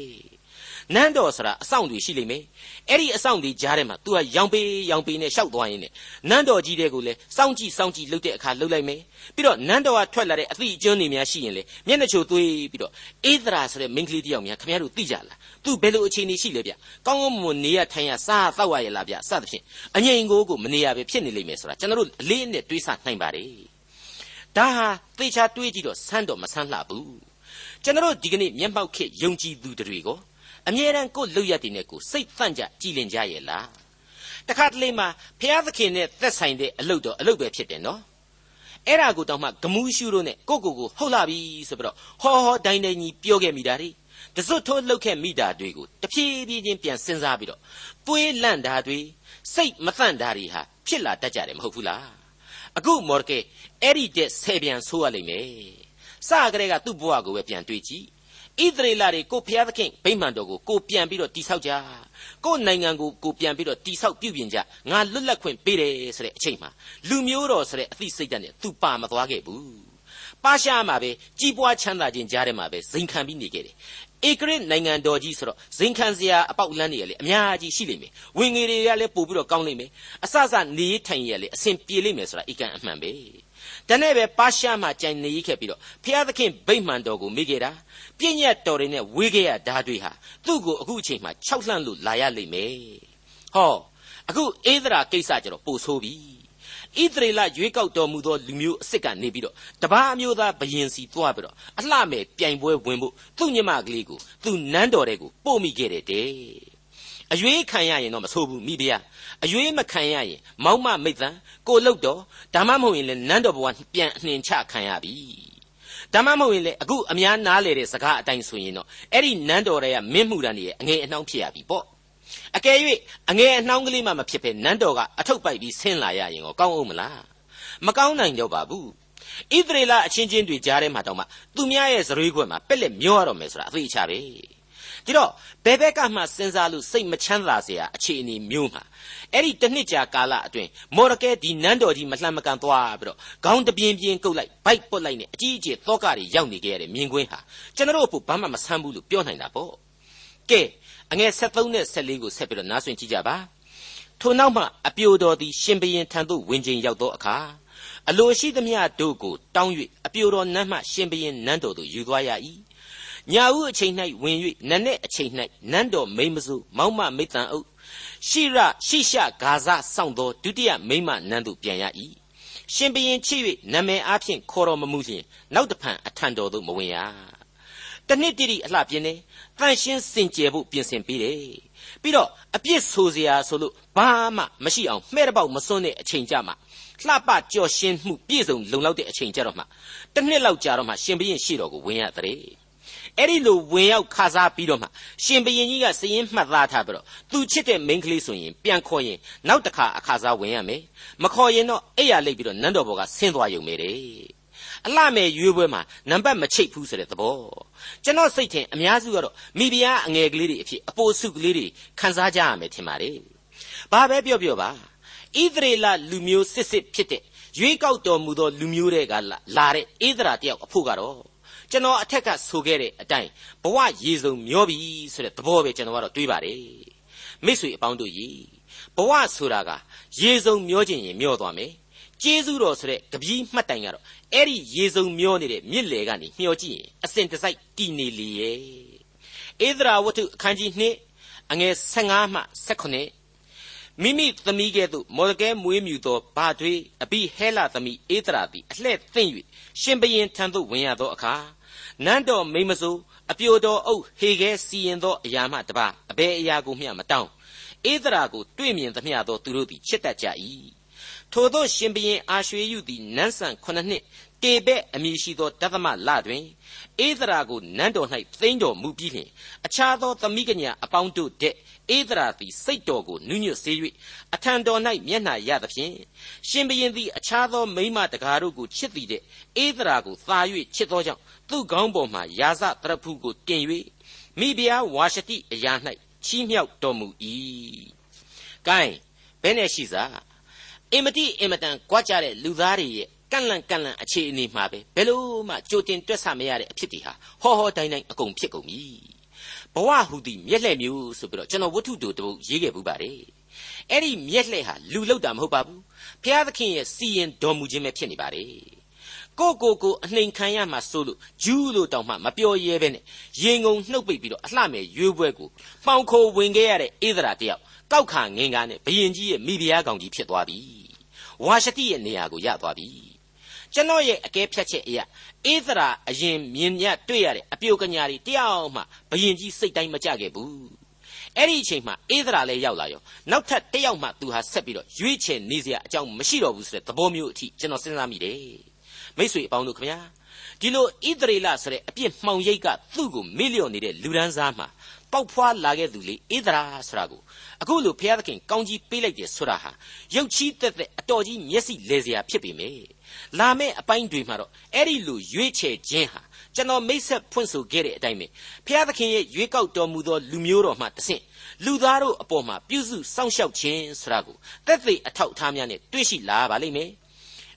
နန်းတော်ဆိုတာအဆောင်တွေရှိလိမ့်မယ်အဲ့ဒီအဆောင်တွေကြားထဲမှာ तू ကရောင်ပေးရောင်ပေးနဲ့ရှောက်သွားရင်းနဲ့နန်းတော်ကြီးတွေကိုလည်းစောင့်ကြည့်စောင့်ကြည့်လုပ်တဲ့အခါလုပ်လိုက်မယ်ပြီးတော့နန်းတော်ကထွက်လာတဲ့အသည့်အကျွန်းတွေများရှိရင်လေမျက်နှာချိုသွေးပြီးတော့အေးသရာဆိုတဲ့မိန်းကလေးတယောက်များခင်ဗျားတို့သိကြလား तू ဘယ်လိုအခြေအနေရှိလဲဗျကောင်းကောင်းမွန်မွန်နေရထိုင်ရစားတောက်ရရလားဗျစသဖြင့်အငြိမ်ကိုကိုမနေရပဲဖြစ်နေလိမ့်မယ်ဆိုတာကျွန်တော်တို့အလေးနဲ့တွေးဆနိုင်ပါတယ်ဒါဟာသေချာတွေးကြည့်တော့ဆန်းတော့မဆန်းလှဘူးကျွန်တော်တို့ဒီကနေ့မျက်မှောက်ခေယုံကြည်သူတွေကို အမြဲတမ်းကိုယ်လွတ်ရက်တည်နဲ့ကိုစိတ်သန့်ကြကြည်လင်ကြရဲ့လားတခါတလေမှာဖျားသခင်နဲ့သက်ဆိုင်တဲ့အလုပ်တော့အလုပ်ပဲဖြစ်တယ်နော်အဲ့ဒါကိုတောင်မှဂမူးရှုလို့နဲ့ကိုကိုကိုဟုတ်လာပြီဆိုပြီးတော့ဟောဟောတိုင်းတိုင်းကြီးပြောခဲ့မိတာတွေတစွတ်ထိုးလှုပ်ခဲ့မိတာတွေကိုတဖြည်းဖြည်းချင်းပြန်စဉ်းစားပြီးတော့ပွေးလန့်တာတွေစိတ်မသန့်တာတွေဟာဖြစ်လာတတ်ကြတယ်မဟုတ်ဘူးလားအခုမော်ရကဲအဲ့ဒီတဲ့ဆယ်ပြန်ဆိုးရလိမ့်မယ်စကတည်းကသူ့ဘဝကိုပဲပြန်တွေးကြည့် ဣသရေလတွေကိုဘုရားသခင်ဗိမာန်တော်ကိုကိုပြန်ပြီးတော့တိဆောက်ကြကိုနိုင်ငံကိုကိုပြန်ပြီးတော့တိဆောက်ပြုပြင်ကြငါလွတ်လပ်ခွင့်ပေးတယ်ဆိုတဲ့အချိန်မှာလူမျိုးတော်ဆိုတဲ့အသိစိတ်ဓာတ်နဲ့သူပါမသွားခဲ့ဘူးပါရှားမှာပဲကြီးပွားချမ်းသာခြင်းကြားထဲမှာပဲဇိမ်ခံပြီးနေခဲ့တယ်ဧကရစ်နိုင်ငံတော်ကြီးဆိုတော့ဇင်ခံစရာအပေါက်လန်းတွေကလည်းအများကြီးရှိလိမ့်မယ်ဝင်ငွေတွေကလည်းပို့ပြီးတော့ကောင်းလိမ့်မယ်အစစနေထိုင်ရလည်းအဆင်ပြေလိမ့်မယ်ဆိုတာအကန့်အမှန်ပဲ ဒါနဲ့ပဲပါရှားမှာကြိုင်နေခဲ့ပြီးတော့ဖျားသခင်ဗိမှန်တော်ကိုမိခဲ့တာပြည့်ညတ်တော်တွေနဲ့ဝေးခဲ့ရဓာတွေဟာသူ့ကိုအခုအချိန်မှာခြောက်လှန့်လို့လာရလိမ့်မယ်ဟောအခုအေးသရာကိစ္စကျတော့ပိုဆိုးပြီဣသရေလရွေးကောက်တော်မူသောလူမျိုးအစ်စ်ကနေပြီးတော့တပားအမျိုးသားဘယင်စီသွားပြီးတော့အလှမဲ့ပြိုင်ပွဲဝင်ဖို့သူ့ညမကလေးကိုသူ့နန်းတော်တဲ့ကိုပို့မိခဲ့တယ်တဲ့အရွေးခံရရင်တော့မဆိုးဘူးမိဖုရား အရွေးမခံရရင်မောက်မမိတ်တန်ကိုလုတ်တော်ဒါမှမဟုတ်ရင်လည်းနန်းတော်ဘဝပြန်အနှင်ချခံရပြီဒါမှမဟုတ်ရင်လေအခုအများနားလေတဲ့စကားအတိုင်းဆိုရင်တော့အဲ့ဒီနန်းတော်တွေကမင်းမှုတန်းတွေရဲ့အငယ်အနှောင်းဖြစ်ရပြီပေါ့အကယ်၍အငယ်အနှောင်းကလေးမှမဖြစ်ပဲနန်းတော်ကအထုပ်ပိုက်ပြီးဆင်းလာရရင်ကောကောင်းအောင်မလားမကောင်းနိုင်တော့ပါဘူးဣသရေလအချင်းချင်းတွေကြားထဲမှာတောင်မှသူများရဲ့ဇရွေးခွက်မှာပက်လက်မျောရတော့မယ်ဆိုတာအသိအချပဲ ဒီတော့ဘယ်ဘက်ကမှစဉ်းစားလို့စိတ်မချမ်းသာစရာအခြေအနေမျိုးမှာအဲ့ဒီတစ်နှစ်ကြာကာလအတွင်းမော်ရကဲဒီနန်းတော်ကြီးမလှမ်းမကန်သွားပြီးတော့ခေါင်းတပြင်းပြင်းကုတ်လိုက်ဗိုက်ပုတ်လိုက်နဲ့အကြီးအကျယ်သောကတွေရောက်နေကြရတဲ့မြင်ကွင်းဟာကျွန်တော်တို့ဘာမှမဆမ်းဘူးလို့ပြောနိုင်တာပေါ့ကဲအငယ်73နဲ့74ကိုဆက်ပြီးတော့နားဆွင့်ကြည့်ကြပါထို့နောက်မှအပြိုတော်သည်ရှင်ဘရင်ထံသို့ဝင်ကျင်ရောက်သောအခါအလိုရှိသမျှတို့ကိုတောင်း၍အပြိုတော်နတ်မှရှင်ဘရင်နန်းတော်သို့ယူသွားရ၏ ညာဦးအချိန်၌ဝင်၍နန်းနဲ့အချိန်၌နန်းတော်မိမ့်မစိုးမောက်မမိတ်တန်အုပ်ရှိရရှိရှဂါဇစောင့်သောဒုတိယမိမ့်မနန်းသို့ပြန်ရ၏ရှင်ဘရင်ချစ်၍နာမည်အားဖြင့်ခေါ်တော်မမူလျင်နောက်တဖန်အထံတော်သို့မဝင်ရတနှစ်တိတိအလှပြင်းနေတန်ရှင်းစင်ကြယ်ဖို့ပြင်ဆင်ပေးတယ်ပြီးတော့အပြစ်ဆိုစရာဆိုလို့ဘာမှမရှိအောင်မှဲ့တပေါက်မစွန်းတဲ့အချိန်ကြမှာလှပကြော်ရှင်းမှုပြည့်စုံလုံလောက်တဲ့အချိန်ကြတော့မှတစ်နှစ်လောက်ကြာတော့မှရှင်ဘရင်ရှိတော်ကိုဝင်ရတဲ့ အဲ့ဒီလိုဝင်ရောက်ခါစားပြီးတော့မှရှင်ဘရင်ကြီးကစည်ရင်မှတ်သားထားပြီးတော့သူချစ်တဲ့မိန်းကလေးဆိုရင်ပြန်ခေါ်ရင်နောက်တစ်ခါအခါစားဝင်ရမယ်မခေါ်ရင်တော့အဲ့ရလိတ်ပြီးတော့နန်းတော်ဘော်ကဆင်းသွားရုံပဲတဲ့အလှမဲ့ရွေးပွဲမှာနံပါတ်မချိတ်ဘူးဆိုတဲ့သဘောကျွန်တော်စိတ်ထင်အများစုကတော့မိဖုရားအငယ်ကလေးတွေအဖြစ်အပိုစုကလေးတွေခန်းစားကြရမယ်ထင်ပါတယ်ဘာပဲပြောပြောပါဣသရေလလူမျိုးစစ်စစ်ဖြစ်တဲ့ရွေးကောက်တော်မူသောလူမျိုးတွေကလာတဲ့ဣသရာတယောက်အဖို့ကတော့ ကျွန်တော်အထက်ကဆိုခဲ့တဲ့အတိုင်းဘဝရေစုံမျောပြီဆိုတဲ့သဘောပဲကျွန်တော်ကတော့တွေးပါတယ်မိတ်ဆွေအပေါင်းတို့ကြီးဘဝဆိုတာကရေစုံမျောခြင်းရင်မျောသွားမယ်ကျေးဇူးတော်ဆိုတဲ့ကပီးမှတ်တိုင်ကတော့အဲ့ဒီရေစုံမျောနေတဲ့မြစ်လေကနေမျောကြည့်ရင်အစဉ်တစိုက်တည်နေလေရဲ့ဧဒရာဝတ္ထုအခန်းကြီး2အငယ်15မှ18မိမိသမီးကဲ့သို့မော်ဒကဲမွေးမြူသောဘာတွေအပိဟဲလသမီးဧဒရာသည်အလှဲ့သိမ့်၍ရှင်ဘရင်ထံသို့ဝင်ရသောအခါ နန်းတော်မိမဆိုးအပြိုတော်အုပ်ဟေခဲစီရင်သောအရာမှတပါအဘယ်အရာကိုမျှမတောင်းဧဒရာကိုတွေ့မြင်သမျှသောသူတို့သည်ချစ်တတ်ကြ၏ထိုသောရှင်ဘရင်အာရွှေယုသည်နန်းဆန်ခုနှစ်နှစ်တေဘက်အမည်ရှိသောတသမလတွင်ဧဒရာကိုနန်းတော်၌သိမ်းတော်မူပြီးလျှင်အခြားသောသမီးကညာအပေါင်းတို့တဲ့ ဧဒရာသည်စိတ်တော်ကိုနုညွတ်စေ၍အထံတော်၌မျက်နှာရသဖြင့်ရှင်ဘရင်သည်အခြားသောမိမတကားတို့ကိုချစ်သည်တဲ့ဧဒရာကိုသာ၍ချစ်သောကြောင့်သူ့ကောင်းပေါ်မှယာစတရဖူကိုတင်၍မိဖုရားဝါရှတိအရာ၌ချီးမြှောက်တော်မူ၏။ gain ဘယ်နဲ့ရှိစားအင်မတိအင်မတန်ကြွားကြတဲ့လူသားတွေရဲ့ကန့်လန့်ကန့်လန့်အခြေအနေမှာပဲဘယ်လို့မှကြိုတင်တွက်ဆမရတဲ့အဖြစ်တွေဟာဟောဟောတိုင်းတိုင်းအကုန်ဖြစ်ကုန်ပြီ ဘဝဟူသည်မျက်လှည့်မျိုးဆိုပြီးတော့ကျွန်တော်ဝတ္ထုတူတပုတ်ရေးခဲ့ပူပါတယ်အဲ့ဒီမျက်လှည့်ဟာလူလောက်တာမဟုတ်ပါဘူးဖျားသခင်ရဲ့စီရင်တော်မူခြင်းပဲဖြစ်နေပါတယ်ကိုကိုကိုအနှိမ်ခံရမှဆိုလို့ဂျူးလို့တောင်မှမပြောရဲပဲနဲ့ရင်ငုံနှုတ်ပိတ်ပြီးတော့အလှမဲ့ရွေးပွဲကိုမှောင်ခိုဝင်ခဲ့ရတဲ့ဣသရာတယောက်ကောက်ခါငင်ကားနဲ့ဘယင်ကြီးရဲ့မိဖုရားကောင်ကြီးဖြစ်သွားပြီဝါရှတိရဲ့နေရာကိုရသွားပြီ ကျွန်တော်ရဲ့အကဲဖြတ်ချက်အရာဧသရာအရင်မြင်ရတွေ့ရတဲ့အပြုတ်ကညာတွေတယောက်မှဘယင်ကြီးစိတ်တိုင်းမကြခဲ့ဘူးအဲ့ဒီအချိန်မှာဧသရာလည်းရောက်လာရောနောက်ထပ်တယောက်မှသူဟာဆက်ပြီးတော့ရွေးချယ်နေစရာအကြောင်းမရှိတော့ဘူးဆိုတဲ့သဘောမျိုးအထိကျွန်တော်စဉ်းစားမိတယ်မိတ်ဆွေအပေါင်းတို့ခင်ဗျာဒီလိုဣသရေလဆိုတဲ့အပြစ်မှောင်ရိပ်ကသူ့ကိုမေ့လျော့နေတဲ့လူဒန်းစားမှာ ပေါက်ဖွာလာခဲ့သူလေဣသရာဆိုတာကိုအခုလိုဘုရားသခင်ကောင်းကြီးပေးလိုက်တယ်ဆိုတာဟာရုပ်ချီးသက်သက်အတော်ကြီးမျက်စိလဲစရာဖြစ်ပေမယ့်လာမယ့်အပိုင်းတွေမှာတော့အဲ့ဒီလိုရွေးချယ်ခြင်းဟာကျွန်တော်မိတ်ဆက်ဖွင့်ဆိုခဲ့တဲ့အတိုင်းပဲဘုရားသခင်ရဲ့ရွေးကောက်တော်မူသောလူမျိုးတော်မှတဆင့်လူသားတို့အပေါ်မှာပြုစုစောင့်ရှောက်ခြင်းဆိုတာကိုသက်သေအထောက်အထားများနဲ့တွေ့ရှိလာပါလိမ့်မယ်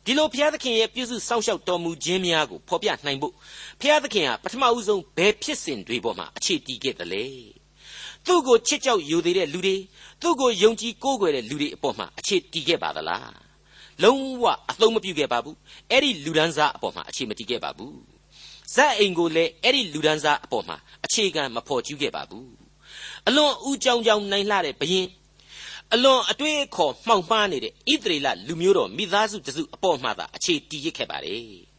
ဒီလိုဘုရားသခင်ရဲ့ပြုစုစောင့်ရှောက်တော်မူခြင်းများကိုဖော်ပြနိုင်ဖို့ဘုရားသခင်ဟာပထမဦးဆုံးဘယ်ဖြစ်စဉ်တွေပေါ်မှာအခြေတည်ခဲ့သလဲသူ့ကိုချစ်ကြောက်ယူသေးတဲ့လူတွေသူ့ကိုယုံကြည်ကိုးကွယ်တဲ့လူတွေအပေါ်မှာအခြေတည်ခဲ့ပါသလားလုံးဝအသုံးမပြုခဲ့ပါဘူးအဲ့ဒီလူဒန်းစားအပေါ်မှာအခြေမတည်ခဲ့ပါဘူးဇက်အိမ်ကိုလည်းအဲ့ဒီလူဒန်းစားအပေါ်မှာအခြေခံမဖော်ကျူးခဲ့ပါဘူးအလွန်ဦးကြောင်ကြောင်နိုင်လှတဲ့ဘရင် အလွန်အတွေးအခေါ်မှောင်မှားနေတဲ့ဣသရေလလူမျိုးတော်မိသားစုတစုအပေါ်မှာသာအခြေတည်ရခဲ့ပါတယ်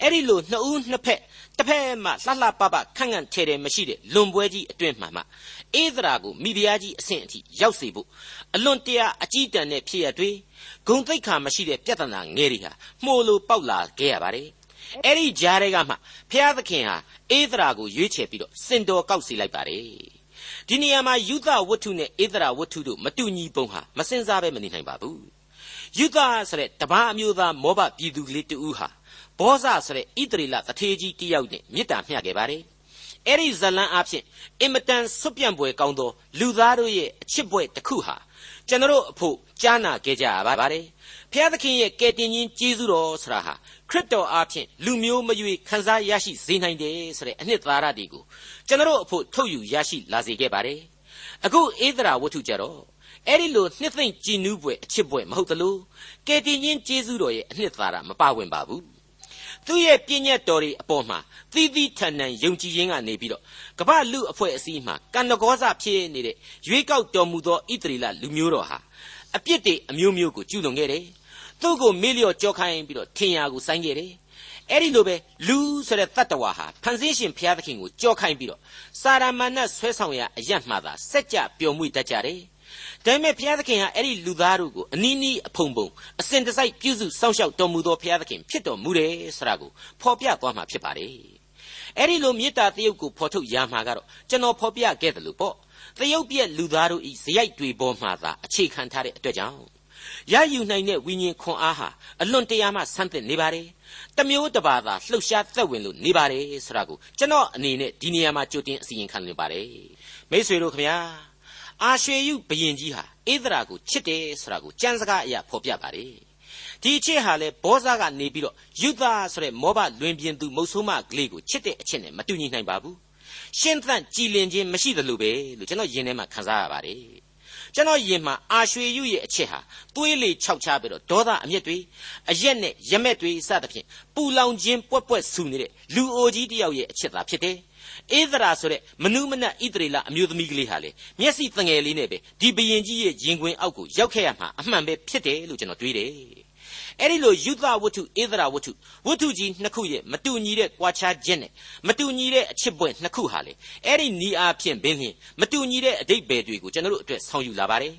အဲ့ဒီလိုနှစ်ဦးနှစ်ဖက်တစ်ဖက်မှလှလှပပခန့်ခန့်ထဲထဲမရှိတဲ့လွန်ပွဲကြီးအတွင်းမှာမှဧဒရာကိုမိဖုရားကြီးအဆင့်အထိရောက်စေဖို့အလွန်တရာအကြီးတန်းတဲ့ဖြစ်ရတွေဂုံတိတ်ခါမရှိတဲ့ပြဿနာငယ်တွေဟာမှုလိုပေါက်လာခဲ့ရပါတယ်အဲ့ဒီကြားတွေကမှဘုရားသခင်ဟာဧဒရာကိုရွေးချယ်ပြီးတော့စင်တော်ကောက်စီလိုက်ပါတယ် ဒီနေရာမှာယူသဝတ္ထုနဲ့ဧဒရာဝတ္ထုတို့မတူညီပုံဟာမစင်စားပဲမနေနိုင်ပါဘူးယူသဆိုတဲ့တပားအမျိုးသားမောဘပြည်သူကလေးတူဟာဘောဇဆိုတဲ့ဣတရီလတထေးကြီးတယောက်နဲ့မေတ္တာမျှခဲ့ပါတယ်အဲ့ဒီဇလံအဖြစ်အင်မတန်ဆွပြန့်ပွဲကောင်းသောလူသားတို့ရဲ့အချစ်ပွဲတစ်ခုဟာကျွန်တော်အဖို့ကြားနာခဲ့ကြရပါပါတယ် ဖျားသခင်ရဲ့ကယ်တင်ရှင်ကျေးဇူးတော်ဆရာဟာခရစ်တော်အားဖြင့်လူမျိုးမရွေခံစားရရှိစေနိုင်တယ်ဆိုတဲ့အနှစ်သာရတွေကိုကျွန်တော်အဖို့ထုတ်ယူရရှိလာစေခဲ့ပါတယ်အခုဧဒရာဝတ္ထုကြတော့အဲ့ဒီလိုနှစ်သိမ့်ကြည်နူးပွဲအချစ်ပွဲမဟုတ်သလိုကယ်တင်ရှင်ကျေးဇူးတော်ရဲ့အနှစ်သာရမပါဝင်ပါဘူးသူ့ရဲ့ပြည့်ညတ်တော်တွေအပေါ်မှာသီးသီးထန်ထန်ယုံကြည်ခြင်းကနေပြီးတော့ကမ္ဘာလူအဖွဲ့အစည်းမှာကံတကောစဖြစ်နေတဲ့ရွေးကောက်တော်မူသောဣသရေလလူမျိုးတော်ဟာအပြစ်တွေအမျိုးမျိုးကိုကျူးလွန်ခဲ့တယ် သူ့ကိုမေ့လျော့ကြောခိုင်းပြီးတော့ထင်ရာကိုစိုင်းခဲ့တယ်အဲ့ဒီလိုပဲလူဆိုတဲ့တတ္တဝါဟာဖန်ဆင်းရှင်ဘုရားသခင်ကိုကြောခိုင်းပြီးတော့စာရမဏတ်ဆွဲဆောင်ရာအရတ်မှသာစက်ကြပျော်မွေ့တတ်ကြတယ်ဒါပေမဲ့ဘုရားသခင်ဟာအဲ့ဒီလူသားတို့ကိုအနီးနီးအဖုံဖုံအစဉ်တစိုက်ပြုစုစောင့်ရှောက်တော်မူသောဘုရားသခင်ဖြစ်တော်မူတယ်ဆိုတာကိုဖော်ပြသွားမှာဖြစ်ပါတယ်အဲ့ဒီလိုမေတ္တာတယုတ်ကိုဖော်ထုတ်ရမှာကတော့ကျွန်တော်ဖော်ပြခဲ့တယ်လို့ပေါ့တယုတ်ပြက်လူသားတို့ဤဇယိုက်တွေပေါ်မှာသာအခြေခံထားတဲ့အတွက်ကြောင့် ရယူနိုင်တဲ့ဝိညာဉ်ခွန်အားဟာအလွန်တရာမှဆန်းသစ်နေပါတယ်တမျိုးတပါသာလှုပ်ရှားသက်ဝင်လို့နေပါတယ်ဆိုတာကိုကျွန်တော်အနေနဲ့ဒီနေရာမှာကြိုတင်အစီရင်ခံနေပါတယ်မိတ်ဆွေတို့ခင်ဗျာအာရွှေယုဘယင်ကြီးဟာဧဒရာကိုချစ်တယ်ဆိုတာကိုကြံစကားအရာဖော်ပြပါတယ်ဒီအချစ်ဟာလေဘောဇာကနေပြီးတော့ယူသားဆိုတဲ့မောဘလွင်ပြင်သူမုတ်ဆိုးမကလေးကိုချစ်တဲ့အချစ်နဲ့မတူညီနိုင်ပါဘူးရှင်းသန့်ကြည်လင်ခြင်းမရှိသလိုပဲလို့ကျွန်တော်ယင်ထဲမှာခန်းစားရပါတယ် ကျွန်တော်ယင်မှာအာရွှေယုရဲ့အချစ်ဟာသွေးလေခြောက်ချပြီးတော့ဒေါသအမျက်တွေအရက်နဲ့ရမက်တွေစသဖြင့်ပူလောင်ခြင်းပွက်ပွက်ဆူနေတဲ့လူအိုကြီးတယောက်ရဲ့အချစ်သာဖြစ်တယ်ဧဒရာဆိုတဲ့မနုမနတ်ဣသရေလအမျိုးသမီးကလေးဟာလေမျက်စိတငယ်လေးနဲ့ပဲဒီဘယင်ကြီးရဲ့ရင်ခွင်အောက်ကိုရောက်ခဲ့ရမှာအမှန်ပဲဖြစ်တယ်လို့ကျွန်တော်တွေးတယ် အဲ့ဒီလိုယူသဝတ္ထုဧဒရာဝတ္ထုဝတ္ထုကြီးနှစ်ခုရဲ့မတူညီတဲ့ကွာခြားခြင်းနဲ့မတူညီတဲ့အချစ်ပွဲနှစ်ခုဟာလေအဲ့ဒီနီးအားဖြင့်ဘင်းလျင်မတူညီတဲ့အတိတ်ပဲတွေကိုကျွန်တော်တို့အတွက်ဆောင်ယူလာပါတယ်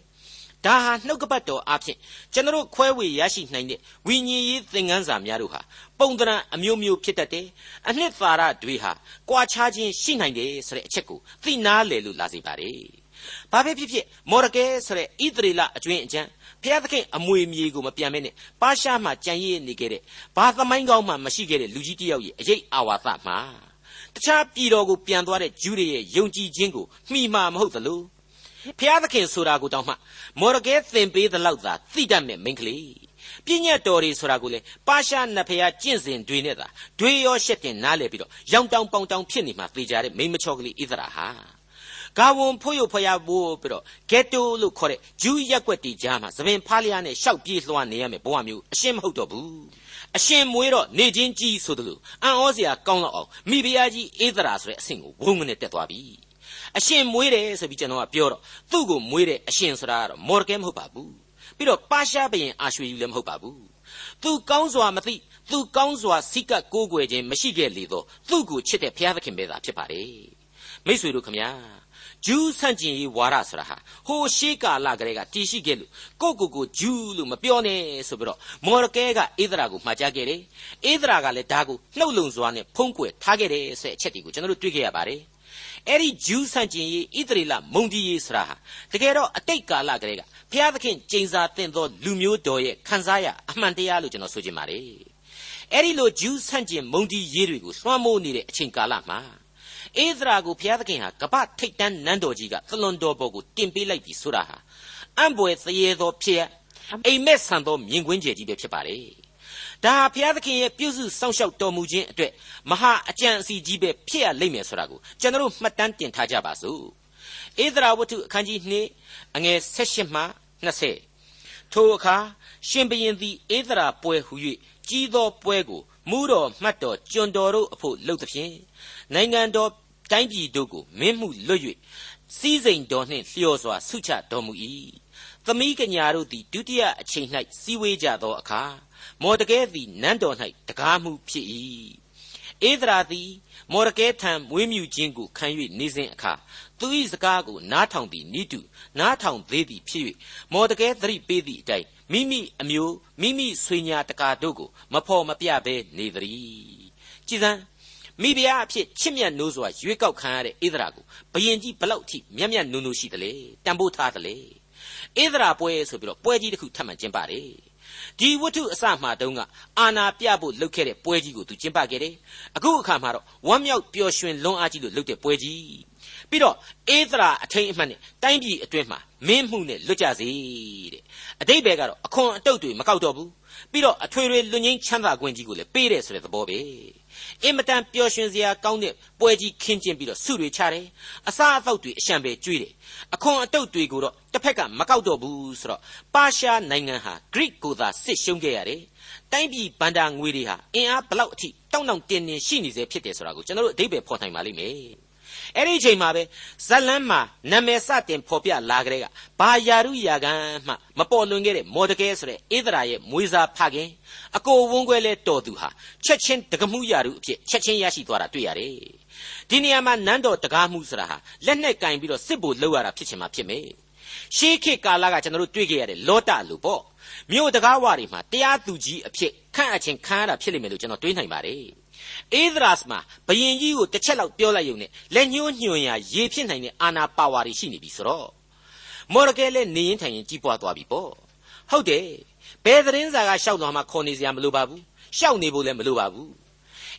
ဒါဟာနှုတ်ကပတ်တော်အဖြစ်ကျွန်တော်ခွဲဝေရရှိနိုင်တဲ့ဝိညာဉ်ရေးသင်ခန်းစာများတို့ဟာပုံသဏ္ဍာန်အမျိုးမျိုးဖြစ်တတ်တယ်။အနှစ်သာရတွေဟာကွာခြားခြင်းရှိနိုင်တယ်ဆိုတဲ့အချက်ကိုသိနာလေလို့လာစေပါတယ်။ဘာပဲဖြစ်ဖြစ်မော်ရကဲဆိုတဲ့ဣသရေလအကျွင်းအကျ န်းဖျားသခင်အမွေမြေကိုမပြန်မဲနဲ့ပါရှားမှကြံရည်နေခဲ့တဲ့ဘာသမိုင်းကောင်းမှမရှိခဲ့တဲ့လူကြီးတယောက်ရဲ့အရေးအာဝါသမှာတခြားပြည်တော်ကိုပြန်သွားတဲ့ဂျူးတွေရဲ့ယုံကြည်ခြင်းကိုမှီမှာမဟုတ်သလို့ဖျားသခင်ဆိုတာကိုတောင်းမှမော်ရကဲသင်ပေးသလောက်သာသိတတ်မဲ့မိန်းကလေးပြည့်ညတ်တော်တွေဆိုတာကိုလေပါရှားနတ်ဖျားကျင့်စဉ်တွေနဲ့သာတွေရောရှက်တင်နားလဲပြီးတော့ရောင်တောင်ပေါင်တောင်ဖြစ်နေမှသေကြတဲ့မိန်းမချောကလေးဣသရာဟာ ဂါဝန်ဖို့ရဖျားဖို့ပြီးတော့ဂက်တိုလို့ခေါ်တဲ့ဂျူးရက်ွက်တီကြားမှာသပင်ဖားလျားနဲ့ရှောက်ပြေးလွှားနေရမယ်ဘဝမျိုးအရှင်းမဟုတ်တော့ဘူးအရှင်မွေးတော့နေချင်းကြီးဆိုတယ်လို့အံ့ဩစရာကောင်းတော့အောင်မိဖုရားကြီးဧသရာဆိုတဲ့အဆင့်ကိုဝုန်းကနေတက်သွားပြီအရှင်မွေးတယ်ဆိုပြီးကျွန်တော်ကပြောတော့သူ့ကိုမွေးတဲ့အရှင်ဆိုတာကတော့မော်ဒကဲမဟုတ်ပါဘူးပြီးတော့ပါရှားဘရင်အာရွှေယူလည်းမဟုတ်ပါဘူးသူကောင်းစွာမသိသူကောင်းစွာစိတ်ကကိုးကွယ်ခြင်းမရှိခဲ့လေတော့သူ့ကိုချစ်တဲ့ဘုရားသခင်ပဲသာဖြစ်ပါတယ်မိတ်ဆွေတို့ခမညာ ဂျူးဆန့်ကျင်ရေးဝါဒဆိုတာဟာဟိုရှေးကာလကလေးကတည်ရှိခဲ့လို့ကိုကိုကိုဂျူးလို့မပြောနဲ့ဆိုပြီးတော့မော်ရကဲကဧဒရာကိုမှာကြားခဲ့တယ်ဧဒရာကလည်းဒါကိုနှုတ်လုံစွာနဲ့ဖုံးကွယ်ထားခဲ့တယ်ဆိုတဲ့အချက်တွေကိုကျွန်တော်တို့တွေ့ခဲ့ရပါတယ်အဲ့ဒီဂျူးဆန့်ကျင်ရေးဣသရေလမုန်တီရေးဆိုတာဟာတကယ်တော့အတိတ်ကာလကလေးကဘုရားသခင်ကျိန်စာတင်သောလူမျိုးတော်ရဲ့ခံစားရအမှန်တရားလို့ကျွန်တော်ဆိုချင်ပါတယ်အဲ့ဒီလိုဂျူးဆန့်ကျင်မုန်တီရေးတွေကိုလွှမ်းမိုးနေတဲ့အချိန်ကာလမှာ ဧသရာကိုဘုရားသခင်ဟာကပ္ပထိတ်တန်းနန်းတော်ကြီးကသလွန်တော်ပေါ်ကိုတင်ပေးလိုက်ပြီဆိုတာဟာအံ့ဘွယ်သရေသောဖြစ်ရအိမ်မက်ဆန်သောမြင်ကွင်းကျယ်ကြီးပဲဖြစ်ပါတယ်ဒါဟာဘုရားသခင်ရဲ့ပြုစုစောင့်ရှောက်တော်မူခြင်းအတွက်မဟာအကြံအစီကြီးပဲဖြစ်ရလိမ့်မယ်ဆိုတာကိုကျွန်တော်မှတ်တမ်းတင်ထားကြပါစို့ဧသရာဝတ္ထုအခန်းကြီး2အငယ်16မှ20ထိုအခါရှင်ဘရင်သည်ဧသရာပွဲဟု၍ကြီးသောပွဲကိုမူးတော်မှတ်တော်ကျွန်တော်တို့အဖို့လှုပ်သဖြင့်နိုင်ငံတော် တိုင်းပြည်တို့ကိုမင်းမှုလွတ်၍စီးစိမ်တော်နှင့်လျော်စွာဆုချတော်မူ၏သမီးကညာတို့သည်ဒုတိယအချိန်၌စီဝေးကြသောအခါမော်တကဲသည်နန်းတော်၌တကားမှုဖြစ်၏ဧဒရာသည်မော်ရကဲထံမွေးမြူခြင်းကိုခံ၍နေစဉ်အခါသူ၏စကားကိုနားထောင်သည်နိတုနားထောင်သေးသည်ဖြစ်၍မော်တကဲသတိပေးသည့်အတိုင်းမိမိအမျိုးမိမိဆွေညာတကာတို့ကိုမဖော်မပြဘဲနေသည်ကြည်စမ်း မိဖုရားအဖြစ်ချစ်မြတ်နိုးစွာရွေးကောက်ခံရတဲ့ဣသရာကိုဘယင်ကြီးဘလောက်ထိမြတ်မြတ်နိုးနိုးရှိတယ်လေတန်ဖိုးထားတယ်လေဣသရာပွဲဆိုပြီးတော့ပွဲကြီးတစ်ခုထပ်မံကျင်းပါတယ်ဒီဝတ္ထုအစမှတုန်းကအာနာပြဖို့လုပ်ခဲ့တဲ့ပွဲကြီးကိုသူကျင်းပခဲ့တယ်အခုအခါမှာတော့ဝမ်းမြောက်ပျော်ရွှင်လွန်အားကြီးလို့လုပ်တဲ့ပွဲကြီးပြီးတော့အေးသရာအထိန်အမှတ်နဲ့တိုင်းပြည်အတွင်းမှာမင်းမှုနဲ့လွတ်ကြစေတဲ့အတိတ်ဘယ်ကတော့အခွန်အတုတ်တွေမကောက်တော့ဘူးပြီးတော့အထွေထွေလွတ်ငင်းချမ်းသာခွင့်ကြီးကိုလည်းပေးတယ်ဆိုတဲ့သဘောပဲ အင်မတန်ပျော်ရွှင်စရာကောင်းတဲ့ပွဲကြီးခင်းကျင်းပြီးတော့ဆုတွေချတယ်အစားအသောက်တွေအရှံပဲကျွေးတယ်အခွန်အတုတ်တွေကိုတော့တစ်ဖက်ကမကောက်တော့ဘူးဆိုတော့ပါရှားနိုင်ငံဟာ Greek ကိုသာစစ်ရှုံးခဲ့ရတယ်တိုင်းပြည်ဗန္ဒာငွေတွေဟာအင်အားဘလောက်အထိတောင့်တောင့်တင်းတင်းရှိနေစေဖြစ်တယ်ဆိုတာကိုကျွန်တော်တို့အဓိပ္ပာယ်ဖော်နိုင်ပါလိမ့်မယ် အဲ့ဒီအချိန်မှာပဲဇလန်းမှာနာမည်စတင်ဖော်ပြလာကြတဲ့ကဘာယာရုယာကန်မှမပေါ်လွင်ခဲ့တဲ့မော်ဒကဲဆိုတဲ့ဧဒရာရဲ့မွေးစားဖခင်အကိုဝန်းခွဲလဲတော်သူဟာချက်ချင်းတကမှုယာရုအဖြစ်ချက်ချင်းရရှိသွားတာတွေ့ရတယ်ဒီနေရာမှာနန်းတော်တကားမှုဆိုတာဟာလက်နဲ့ကင်ပြီးတော့စစ်ဖို့လှုပ်ရတာဖြစ်ချင်မှဖြစ်မယ်ရှေးခေတ်ကာလကကျွန်တော်တို့တွေ့ခဲ့ရတဲ့လောတလူပေါ့မြို့တကားဝတွေမှာတရားသူကြီးအဖြစ်ခန့်အပ်ခြင်းခံရတာဖြစ်လိမ့်မယ်လို့ကျွန်တော်တွေးနိုင်ပါတယ် အေဒရာစ်မှာဘယင်ကြီးကိုတစ်ချက်လောက်ပြောလိုက်ရုံနဲ့လက်ညှိုးညွှန်ရာရေဖြစ်နိုင်တဲ့အာနာပါဝါတွေရှိနေပြီဆိုတော့မော်ရကဲလည်းနေရင်ထိုင်ရင်ကြီးပွားသွားပြီပေါ့ဟုတ်တယ်ဘယ်သတင်းစာကရှောက်သွားမှခေါ်နေစရာမလိုပါဘူးရှောက်နေဖို့လည်းမလိုပါဘူး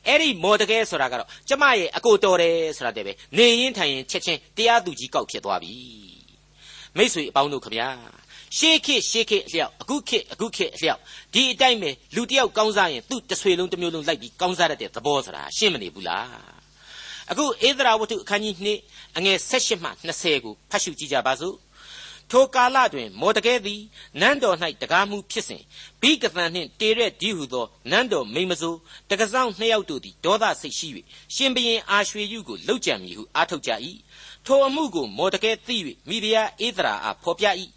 အဲ့ဒီမော်တကဲဆိုတာကတော့ကျမရဲ့အကိုတော်တယ်ဆိုတာတည်းပဲနေရင်ထိုင်ရင်ချက်ချင်းတရားသူကြီးကောက်ဖြစ်သွားပြီမိတ်ဆွေအပေါင်းတို့ခမညာ ရှေးခေတ်ရှေးခေတ်အလျောက်အခုခေတ်အခုခေတ်အလျောက်ဒီအတိုင်းပဲလူတယောက်ကောင်းစားရင်သူ့တဆွေလုံးတစ်မျိုးလုံးလိုက်ပြီးကောင်းစားတတ်တဲ့သဘောဆိုတာရှင်းမနေဘူးလားအခုဧဒရာဝတ္ထုအခန်းကြီး2အငယ်16မှ20ကိုဖတ်ရှုကြည့်ကြပါစို့ထိုကာလတွင် မော်တကဲသည်နန်းတော်၌တကားမှုဖြစ်စဉ်ဘိကသန်နှင့်တေရက်ဒီဟုသောနန်းတော်မိမစိုးတကဆောင်နှစ်ယောက်တို့သည်ဒေါသစိတ်ရှိ၍ရှင်ဘရင်အာရွှေယုကိုလှုပ်ကြံမည်ဟုအားထုတ်ကြ၏ထိုအမှုကိုမော်တကဲသိ၍မိဖုရားဧဒရာအားဖော်ပြ၏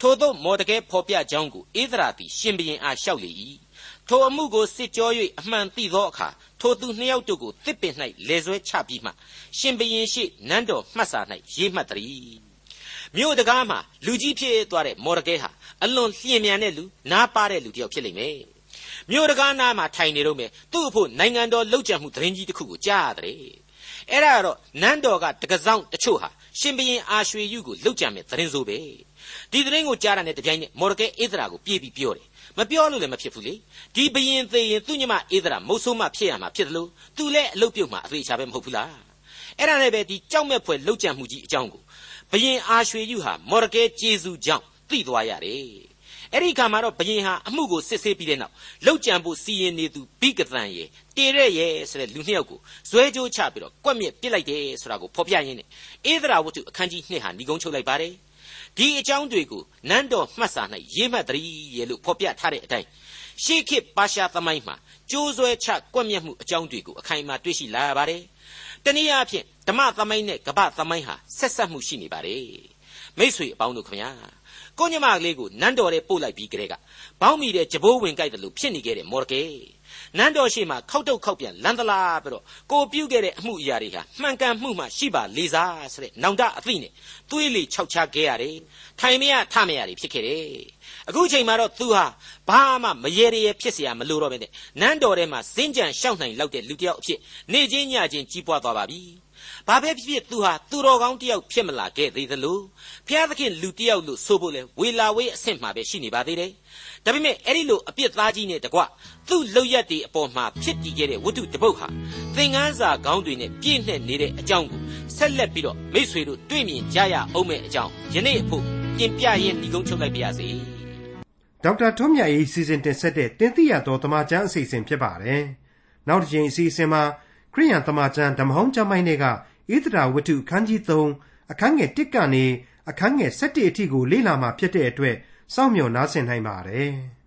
ထိုသို့မော်တကဲဖော်ပြကြောင်းကိုဧဒရာသည်ရှင်ဘရင်အားလျှောက်လေ၏ထိုအမှုကိုစစ်ကြော၍အမှန်သိသောအခါထိုသူနှစ်ယောက်တို့ကိုတစ်ပင်၌လေဆွဲချပြီးမှရှင်ဘရင်ရှိနန်းတော်မှတ်စာ၌ရေးမှတ်သည်မြို့တကားမှာလူကြီးဖြစ်သွားတဲ့မော်ဒကဲဟာအလွန်လျင်မြန်တဲ့လူနားပါတဲ့လူတစ်ယောက်ဖြစ်လိမ့်မယ်မြို့တကားနားမှာထိုင်နေတော့မယ်သူ့အဖို့နိုင်ငံတော်လှုပ်ကြံမှုသတင်းကြီးတစ်ခုကိုကြားရတယ်အဲ့ဒါကတော့နန်းတော်ကတကဆောင်တချို့ဟာရှင်ဘရင်အာရွှေယုကိုလှုပ်ကြံမဲ့သတင်းဆိုပဲ ဒီသတင်းကိုကြားတာနဲ့တပြိုင်နက်မော်ဒကဲဧဒရာကိုပြေးပြီးပြောတယ်မပြောလို့လည်းမဖြစ်ဘူးလေဒီဘရင်သေးရင်သူ့ညမဧဒရာမုတ်ဆိုးမဖြစ်ရမှာဖြစ်တယ်လို့သူလည်းအလုတ်ပြုတ်မှာအသေးချာပဲမဟုတ်ဘူးလားအဲ့ဒါနဲ့ပဲဒီကြောက်မဲ့ဖွယ်လှုပ်ကြံမှုကြီးအကြောင်းကိုဘရင်အာရွှေယုဟာမော်ဒကဲကျေးဇူးကြောင့်သိသွားရတယ်အဲ့ဒီခါမှာတော့ဘရင်ဟာအမှုကိုစစ်ဆေးပြီးတဲ့နောက်လောက်ကြံဖို့စီရင်နေသူဘိကသန်ရဲ့တေရက်ရဲ့ဆိုတဲ့လူနှစ်ယောက်ကိုဇွဲကြိုးချပြီးတော့ကွက်မြက်ပစ်လိုက်တယ်ဆိုတာကိုဖော်ပြရင်းနဲ့ဧဒရာဝတ္ထုအခန်းကြီး2ဟာဏီကုန်းချုပ်လိုက်ပါတယ် ဒီအကြောင်းတွေကိုနန်းတော်မှတ်စာ၌ရေးမှတ်တည်းရဲ့လို့ဖော်ပြထားတဲ့အတိုင်းရှေးခေတ်ပါရှားသမိုင်းမှာကျိုးဆွဲချကွက်မြက်မှုအကြောင်းတွေကိုအခိုင်အမာတွေ့ရှိလာရပါတယ်တနည်းအားဖြင့်ဓမ္မသမိုင်းနဲ့ကပ္ပသမိုင်းဟာဆက်ဆက်မှုရှိနေပါတယ်မိษွေအပေါင်းတို့ခင်ဗျာကိုညမကလေးကိုနန်းတော်ထဲပို့လိုက်ပြီးကြတဲ့ကဘောင်းမီတဲ့ကြဘိုးဝင်ကြိုက်တယ်လို့ဖြစ်နေခဲ့တဲ့မော်ရကေ နန်းတော်ရှိမှခောက်တုတ်ခောက်ပြန်လန်သလားပြီးတော့ကိုပြုတ်ခဲ့တဲ့အမှုအရာတွေဟာမှန်ကန်မှုမှရှိပါလေစားဆိုတဲ့နောင်တအသိနဲ့သွေးလေခြောက်ချခဲ့ရတယ်ထိုင်မရထမရတွေဖြစ်ခဲ့တယ်အခုချိန်မှာတော့သူဟာဘာမှမရေရဖြစ်เสียမလို့တော့ပဲနဲ့နန်းတော်ထဲမှာစင်ကြံရှောက်နိုင်လောက်တဲ့လူတစ်ယောက်အဖြစ်နေချင်းညချင်းကြီးပွားသွားပါပြီ ဘာပဲဖြစ်ဖြစ်သူဟာသူတော်ကောင်းတယောက်ဖြစ်မလာခဲ့သေးသလိုဘုရားသခင်လူတယောက်လို့ဆိုဖို့လဲဝေလာဝေးအဆင့်မှာပဲရှိနေပါသေးတယ်ဒါပေမဲ့အဲ့ဒီလိုအပြစ်သားကြီးနဲ့တကွသူ့လောက်ရက်တွေအပေါ်မှာဖြစ်တည်ခဲ့တဲ့ဝတ္ထုတပုတ်ဟာသင်ငန်းစာခေါင်းတွေနဲ့ပြည့်နှက်နေတဲ့အကြောင်းကိုဆက်လက်ပြီးတော့မိษွေတို့တွေ့မြင်ကြရအောင်မဲ့အကြောင်းယနေ့အဖို့ပြင်ပြရင်းဒီကုန်းချုပ်လိုက်ပါရစေဒေါက်တာထွန်းမြတ်ရေးစီစဉ်တင်ဆက်တဲ့တင်ပြရတော်တမချန်းအစီအစဉ်ဖြစ်ပါတယ်နောက်တစ်ချိန်အစီအစဉ်မှာ ခရိယန်တမချန်းဓမ္မဟောင်းကျမ်းပိုင်းတွေကဣသရာဝတ္ထုအခန်းကြီး3အခန်းငယ်1ကနေအခန်းငယ်7အထိကိုလေ့လာမှာဖြစ်တဲ့အတွက်စောင့်မျှော်နားဆင်နိုင်ပါတယ်။